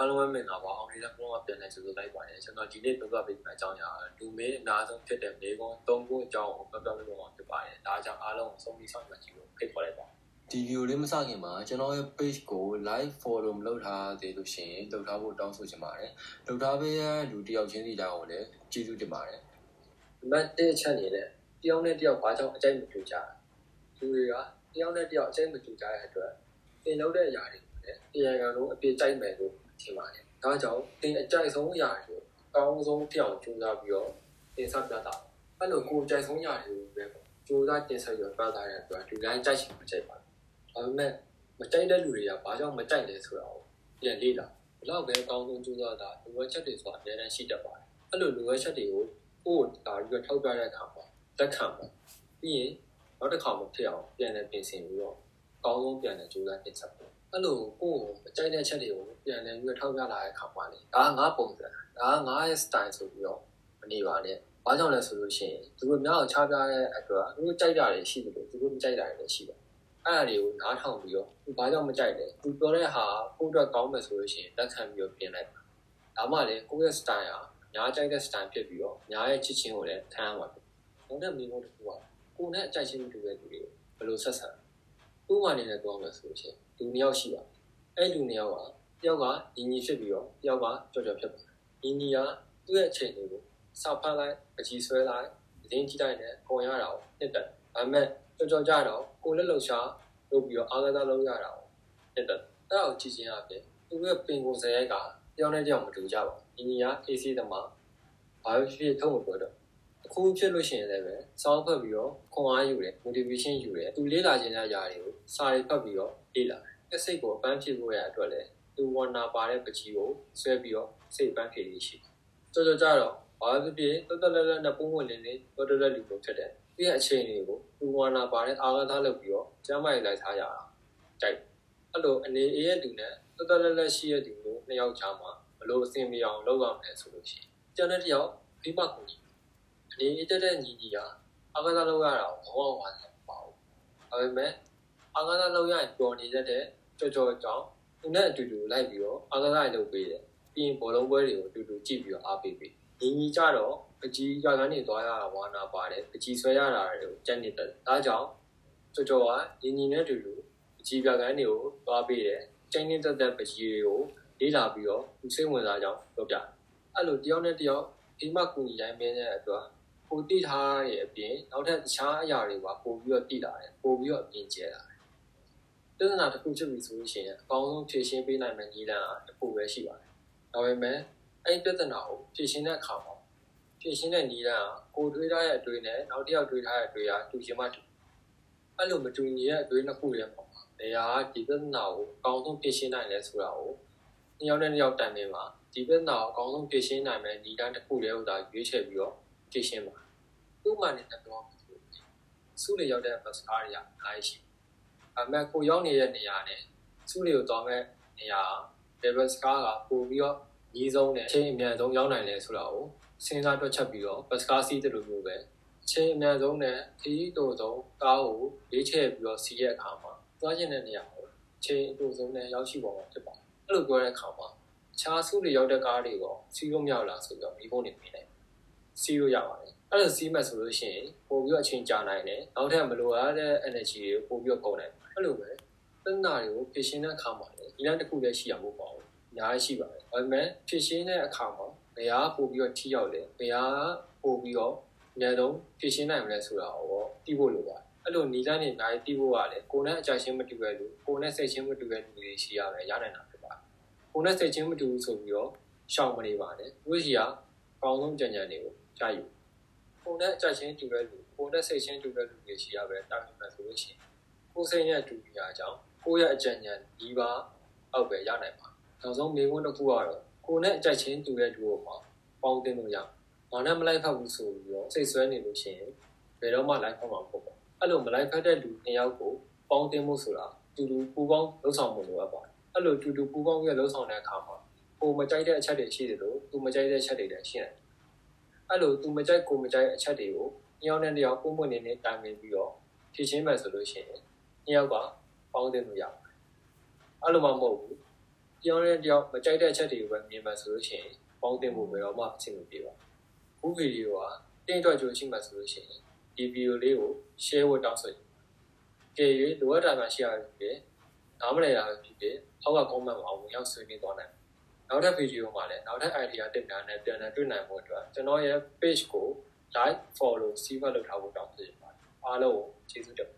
အားလုံးပဲမင်္ဂလာပါအောင်လေးကဘလုံးကပြန်နေဆိုဆိုလိုက်ပါတယ်ကျွန်တော်ဒီနေ့ပြောပြပေးမယ့်အကြောင်းအရာလူမင်းအနာဆုံးဖြစ်တဲ့မေကွန်း၃ခုအကြောင်းကိုပြောပြပေးမှာဖြစ်ပါတယ်ဒါကြောင့်အားလုံးဆုံးပြီးဆောင်မှကြည့်လို့ဖိတ်ခေါ်လိုက်ပါဒီဗီဒီယိုလေးမစခင်မှာကျွန်တော်ရဲ့ page ကို live follow မလုပ်ထားသေးလို့ရှိရင်လုပ်ထားဖို့တောင်းဆိုချင်ပါတယ်လုပ်ထားပေးရလူတယောက်ချင်းစီတောင်းကိုလည်းကျေးဇူးတင်ပါတယ်မတ်တဲ့အချက်အနေနဲ့တယောက်နဲ့တယောက်ဘာကြောင့်အကြိုက်မတူကြလူတွေကတယောက်နဲ့တယောက်အကြိုက်မတူကြတဲ့အတွက်သင်လုပ်တဲ့အရာတွေလည်းတရားခံလို့အပြည့်ကြိုက်မယ်လို့ ထင်ပါတယ်။ဒါကြောင့်သင်အကြိုက်ဆုံးအရာတွေကိုအကောင်းဆုံးဖြစ်အောင်ကြိုးစားပြီးတော့သင်ဆက်ပြတာ။အဲ့လိုကိုယ်ကြိုက်ဆုံးအရာတွေကိုပဲကြိုးစားတင်ဆက်ပြီးတော့ပြတာတဲ့အတွက်ဒီတိုင်းကြိုက်ချင်မကြိုက်ပါဘူး။ဒါပေမဲ့မကြိုက်တဲ့လူတွေကဘာကြောင့်မကြိုက်လဲဆိုတာကိုပြန်လေ့လာဘလောက်ပဲအကောင်းဆုံးကြိုးစားတာလူဝက်ချက်တွေဆိုတာအများတန်းရှိတတ်ပါတယ်။အဲ့လိုလူဝက်ချက်တွေကိုကိုယ်ဒါပြီးတော့ထောက်ပြတဲ့အခါမှာလက်ခံပါပြီးရင်နောက်တစ်ခါမဖြစ်အောင်ပြန်လည်ပြင်ဆင်ပြီးတော့အကောင်းဆုံးပြန်လည်ကြိုးစားတင်ဆက်ပါ အဲ့လိုကိုယ်မကြိုက်တဲ့ချက်တွေကိုပြန်လည်ပြီးထောက်ပြလာတဲ့အခါမှာလေဒါကငါပုံစံဒါကငါရဲ့ style ဆိုပြီးတော့မနေပါနဲ့ဘာကြောင့်လဲဆိုလို့ရှိရင်သူတို့များအောင်ချပြတဲ့အတွက်သူတို့ကြိုက်တာတွေရှိတယ်လို့သူတို့မကြိုက်တာတွေလည်းရှိတယ်အဲ့ဒါတွေကိုနားထောင်ပြီးတော့သူဘာကြောင့်မကြိုက်လဲသူပြောတဲ့ဟာကိုယ့်အတွက်ကောင်းမယ်ဆိုလို့ရှိရင်လက်ခံပြီးတော့ပြင်လိုက်ပါဒါမှလည်းကိုယ့်ရဲ့ style ဟာညားကြိုက်တဲ့ style ဖြစ်ပြီးတော့ညားရဲ့ချစ်ချင်းကိုလည်းခံရမှာဖြစ်။နောက်တဲ့မိမို့တစ်ခုကကိုယ်နဲ့အကြိုက်ချင်းတူတဲ့လူတွေကိုဘယ်လိုဆက်ဆံဥပမာအနေနဲ့ပြောမယ်ဆိုလို့ရှိရင် လူနှစ်ယောက်ရှိပါအဲ့လူနှစ်ယောက်ကတယောက်ကညီညီဖြစ်ပြီးတော့တယောက်ကကြော်ကြော်ဖြစ်ပါတယ်ညီညီကသူ့ရဲ့အချိန်တွေကိုစောက်ဖတ်လိုက်အကြီးဆွဲလိုက်အရင်ကြည့်လိုက်နဲ့ကုန်ရတာကိုနှစ်တက်ဒါပေမဲ့ကြော်ကြော်ကြတော့ကိုလက်လုံရှာလုပ်ပြီးတော့အားကစားလုပ်ရတာကိုနှစ်တက်အဲ့ဒါကိုကြည့်ချင်းအပြင်သူ့ရဲ့ပင်ကိုယ်စရိုက်ကတယောက်နဲ့တယောက်မတူကြပါဘူးညီညီက AC သမားဘာဖြစ်ဖြစ်ထုံးမပြောတော့အ ခုဖြစ်လို့ရှိရင်လည်းပဲစောင်းဖတ်ပြီးတော့ခွန်အားယူတယ် motivation ယူတယ်သူလေးလာခြင်းတဲ့အရာတွေကိုစာရေးဖတ်ပြီးတော့လေ့လာတယ်စိတ်ကိုအပန်းဖြစ်ဖို့ရအတွက်လည်းသူဝနာပါတဲ့ပကြီးကိုဆွဲပြီးတော့စိတ်ပန်းဖြေရရှိကြောကြောကြတော့ဘာဖြစ်ဖြစ်တော်တော်လည်းလည်းနဲ့ပုံဝင်နေနေတော်တော်လည်းလူကိုဖြစ်တယ်ဒီရဲ့အခြေအနေကိုသူဝနာပါတဲ့အာဃာတလုပ်ပြီးတော့ကျမ်းမာရေးလိုက်ထားရတာကြိုက်အဲ့လိုအနေအေးရဲ့သူနဲ့တော်တော်လည်းလည်းရှိရဲ့သူကိုနှစ်ယောက်ချာမှာဘလို့အဆင်ပြေအောင်လုပ်ရမယ်ဆိုလို့ရှိရင်ကျန်တဲ့တယောက်ဒီမှကိုကြီးအ နေအေးတက်တဲ့ညီညီဟာအာဃာတလုပ်ရတာကိုဘောဝါတယ်မပေါ့ဒါပေမဲ့အာဃာတလုပ်ရရင်ပျော်နေတတ်တဲ့ကြော်ကြော်ကြောင့်သူနဲ့အတူတူလိုက်ပြီးတော့အာဃာတရလုပ်ပေးတယ်ပြီးရင်ဘောလုံးပွဲတွေကိုအတူတူကြည့်ပြီးတော့အားပေးပေးညီညီကြတော့အကြီးရကန်းနေသွားရတာဝါနာပါတယ်အကြီးဆွဲရတာတွေကိုကြက်နေတယ်ဒါကြောင့်ကြော်ကြော်ကညီညီနဲ့အတူတူအကြီးရကန်းတွေကိုသွားပေးတယ်ကျင်းနေတဲ့တဲ့ပကြီးတွေကိုလေးလာပြီးတော့သူစိတ်ဝင်စားကြောင်းပြောပြအဲ့လိုတယောက်နဲ့တယောက်ဒီမှကူညီတိုင်းမင်းတဲ့အတွက် ကိုတိထားရဲ့အပြင်နောက်ထပ်တခြားအရာတွေပါပို့ပြီးတော့တိလာတယ်ပို့ပြီးတော့အပြင်ကျဲလာတယ်ပြဿနာတစ်ခုဖြစ်ပြီဆိုလို့ရှိရင်အကောင်းဆုံးဖြေရှင်းပေးနိုင်မယ့်နည်းလမ်းကတစ်ခုပဲရှိပါတယ်ဒါပေမဲ့အဲ့ဒီပြဿနာကိုဖြေရှင်းတဲ့အခါမှာဖြေရှင်းတဲ့နည်းလမ်းကကိုတွေးထားတဲ့အတွေ့နဲ့နောက်တစ်ယောက်တွေးထားတဲ့အတွေ့ကတူချင်မှတူအဲ့လိုမတူညီတဲ့အတွေ့နှစ်ခုရဲ့ပုံမှာနေရာဒီပြဿနာကိုအကောင်းဆုံးဖြေရှင်းနိုင်လဲဆိုတာကိုနှစ်ယောက်နဲ့နှစ်ယောက်တိုင်ပင်မှာဒီပြဿနာကိုအကောင်းဆုံးဖြေရှင်းနိုင်မယ့်နည်းလမ်းတစ်ခုလေးဥသာရွေးချယ်ပြီးတော့ ဖြေရှင်းပါဥပမာနဲ့တော့စုလေရောက်တဲ့ bus ကားတွေကအများကြီးရှိအမှန်ကိုရောက်နေတဲ့နေရာနဲ့စုတွေကိုသွားမဲ့နေရာ level scar ကပို့ပြီးတော့ညီဆုံးနဲ့ချိန်အမြန်ဆုံးရောက်နိုင်လဲဆိုတာကိုစဉ်းစားတွက်ချက်ပြီးတော့ bus scar စီးတယ်လို့မျိုးပဲချိန်အမြန်ဆုံးနဲ့ခရီးတိုဆုံးကားကိုလေးချဲ့ပြီးတော့စီးရဲ့အခါမှာသွားကျင်တဲ့နေရာကိုချိန်အတိုဆုံးနဲ့ရောက်ရှိပေါ်မှာဖြစ်ပါတယ်အဲ့လိုပြောတဲ့အခါမှာခြားစုတွေရောက်တဲ့ကားတွေကိုစီးလို့မရလားဆိုပြီးတော့မိဖို့နေနေတယ် စီးလို့ရပါတယ်အဲ့လိုစီးမှဆိုလို့ရှိရင်ပို့ပြီးတော့အချိန်ကြာနိုင်တယ်နောက်ထပ်မလိုအပ်တဲ့ energy တွေကိုပို့ပြီးတော့ကုန်နိုင်တယ်အဲ့လိုပဲသနာတွေကိုဖြည့်ရှင်းတဲ့အခါမှာလည်းဒီလမ်းတစ်ခုလည်းရှိရမှာပေါ့အများကြီးရှိပါတယ်ဒါပေမဲ့ဖြည့်ရှင်းတဲ့အခါမှာဘယ်ဟာပို့ပြီးတော့ထိရောက်တယ်ဘယ်ဟာပို့ပြီးတော့အများဆုံးဖြည့်ရှင်းနိုင်မလဲဆိုတာကိုသိဖို့လိုပါတယ်အဲ့လိုနီလန်းနေနိုင်တီးဖို့ကလည်းကိုယ်နဲ့အကြချင်းမတူတဲ့လူကိုယ်နဲ့စိတ်ချင်းမတူတဲ့လူတွေရှိရမယ်ရနိုင်တာဖြစ်ပါတယ်ကိုယ်နဲ့စိတ်ချင်းမတူဘူးဆိုပြီးတော့ရှောင်မနေပါနဲ့သူရှိရာအကောင်းဆုံးကြံကြံတွေ ကိုကြားယူပုံနဲ့အကြချင်းတူတဲ့လူပုံနဲ့စိတ်ချင်းတူတဲ့လူတွေရှိရပဲတာမြင်မှဆိုလို့ရှိရင်ကိုယ်စိတ်နဲ့တူပြီးတာကြောင့်ကိုယ့်ရဲ့အကြံဉာဏ်ဒီပါအောက်ပဲရနိုင်ပါနောက်ဆုံးမေးခွန်းတစ်ခုကတော့ကိုယ်နဲ့အကြချင်းတူတဲ့လူကိုမှပေါင်းတင်လို့ရဘာနဲ့မလိုက်ဖက်ဘူးဆိုပြီးတော့စိတ်ဆွဲနေလို့ရှိရင်ဘယ်တော့မှလိုက်ဖက်မှာမဟုတ်ပါအဲ့လိုမလိုက်ဖက်တဲ့လူနှစ်ယောက်ကိုပေါင်းတင်မှုဆိုတာတူတူပူပေါင်းလှုပ်ဆောင်မှုလိုအပ်ပါတယ်အဲ့လိုတူတူပူပေါင်းပြီးလှုပ်ဆောင်တဲ့အခါမှာကိုမကြိုက်တဲ့အချက်တွေရှိတယ်လို့သူမကြိုက်တဲ့အချက်တွေလည်းရှိတယ် အဲ့လိုသူမကြိုက်ကိုမကြိုက်အချက်တွေကိုညောင်းတဲ့တယောက်ပုံမှန်နေနေတိုင်ပင်ပြီးတော့ဖြည့်ချင်းမယ်ဆိုလို့ရှိရင်ညောက်ကပေါင်းတင်လို့ရပါတယ်အဲ့လိုမှမဟုတ်ဘူးတယောက်နဲ့တယောက်မကြိုက်တဲ့အချက်တွေကိုပဲမြင်မှဆိုလို့ရှိရင်ပေါင်းတင်ဖို့ဘယ်တော့မှအဆင်မပြေပါဘူးခုဗီဒီယိုကတင်းအတွက်ကြိုးရှိမှဆိုလို့ရှိရင်ဒီဗီဒီယိုလေးကို share ဖို့တောင်းဆိုကြည့်၍လိုအပ်တာမှရှိရပြီနားမလည်တာပဲဖြစ်ဖြစ်အောက်က comment မှာအောင်ရောက်ဆွေးနွေးသွားနိုင် နောက်ထပ်ဗီဒီယိုမှာလည်းနောက်ထပ် idea တင်တာနဲ့ပြန်လည်တွေ့နိုင်ဖို့အတွက်ကျွန်တော်ရဲ့ page ကို like follow စီးပွားလုပ်ထားဖို့တောင်းဆိုပါတယ်အားလုံးကိုကျေးဇူးတင်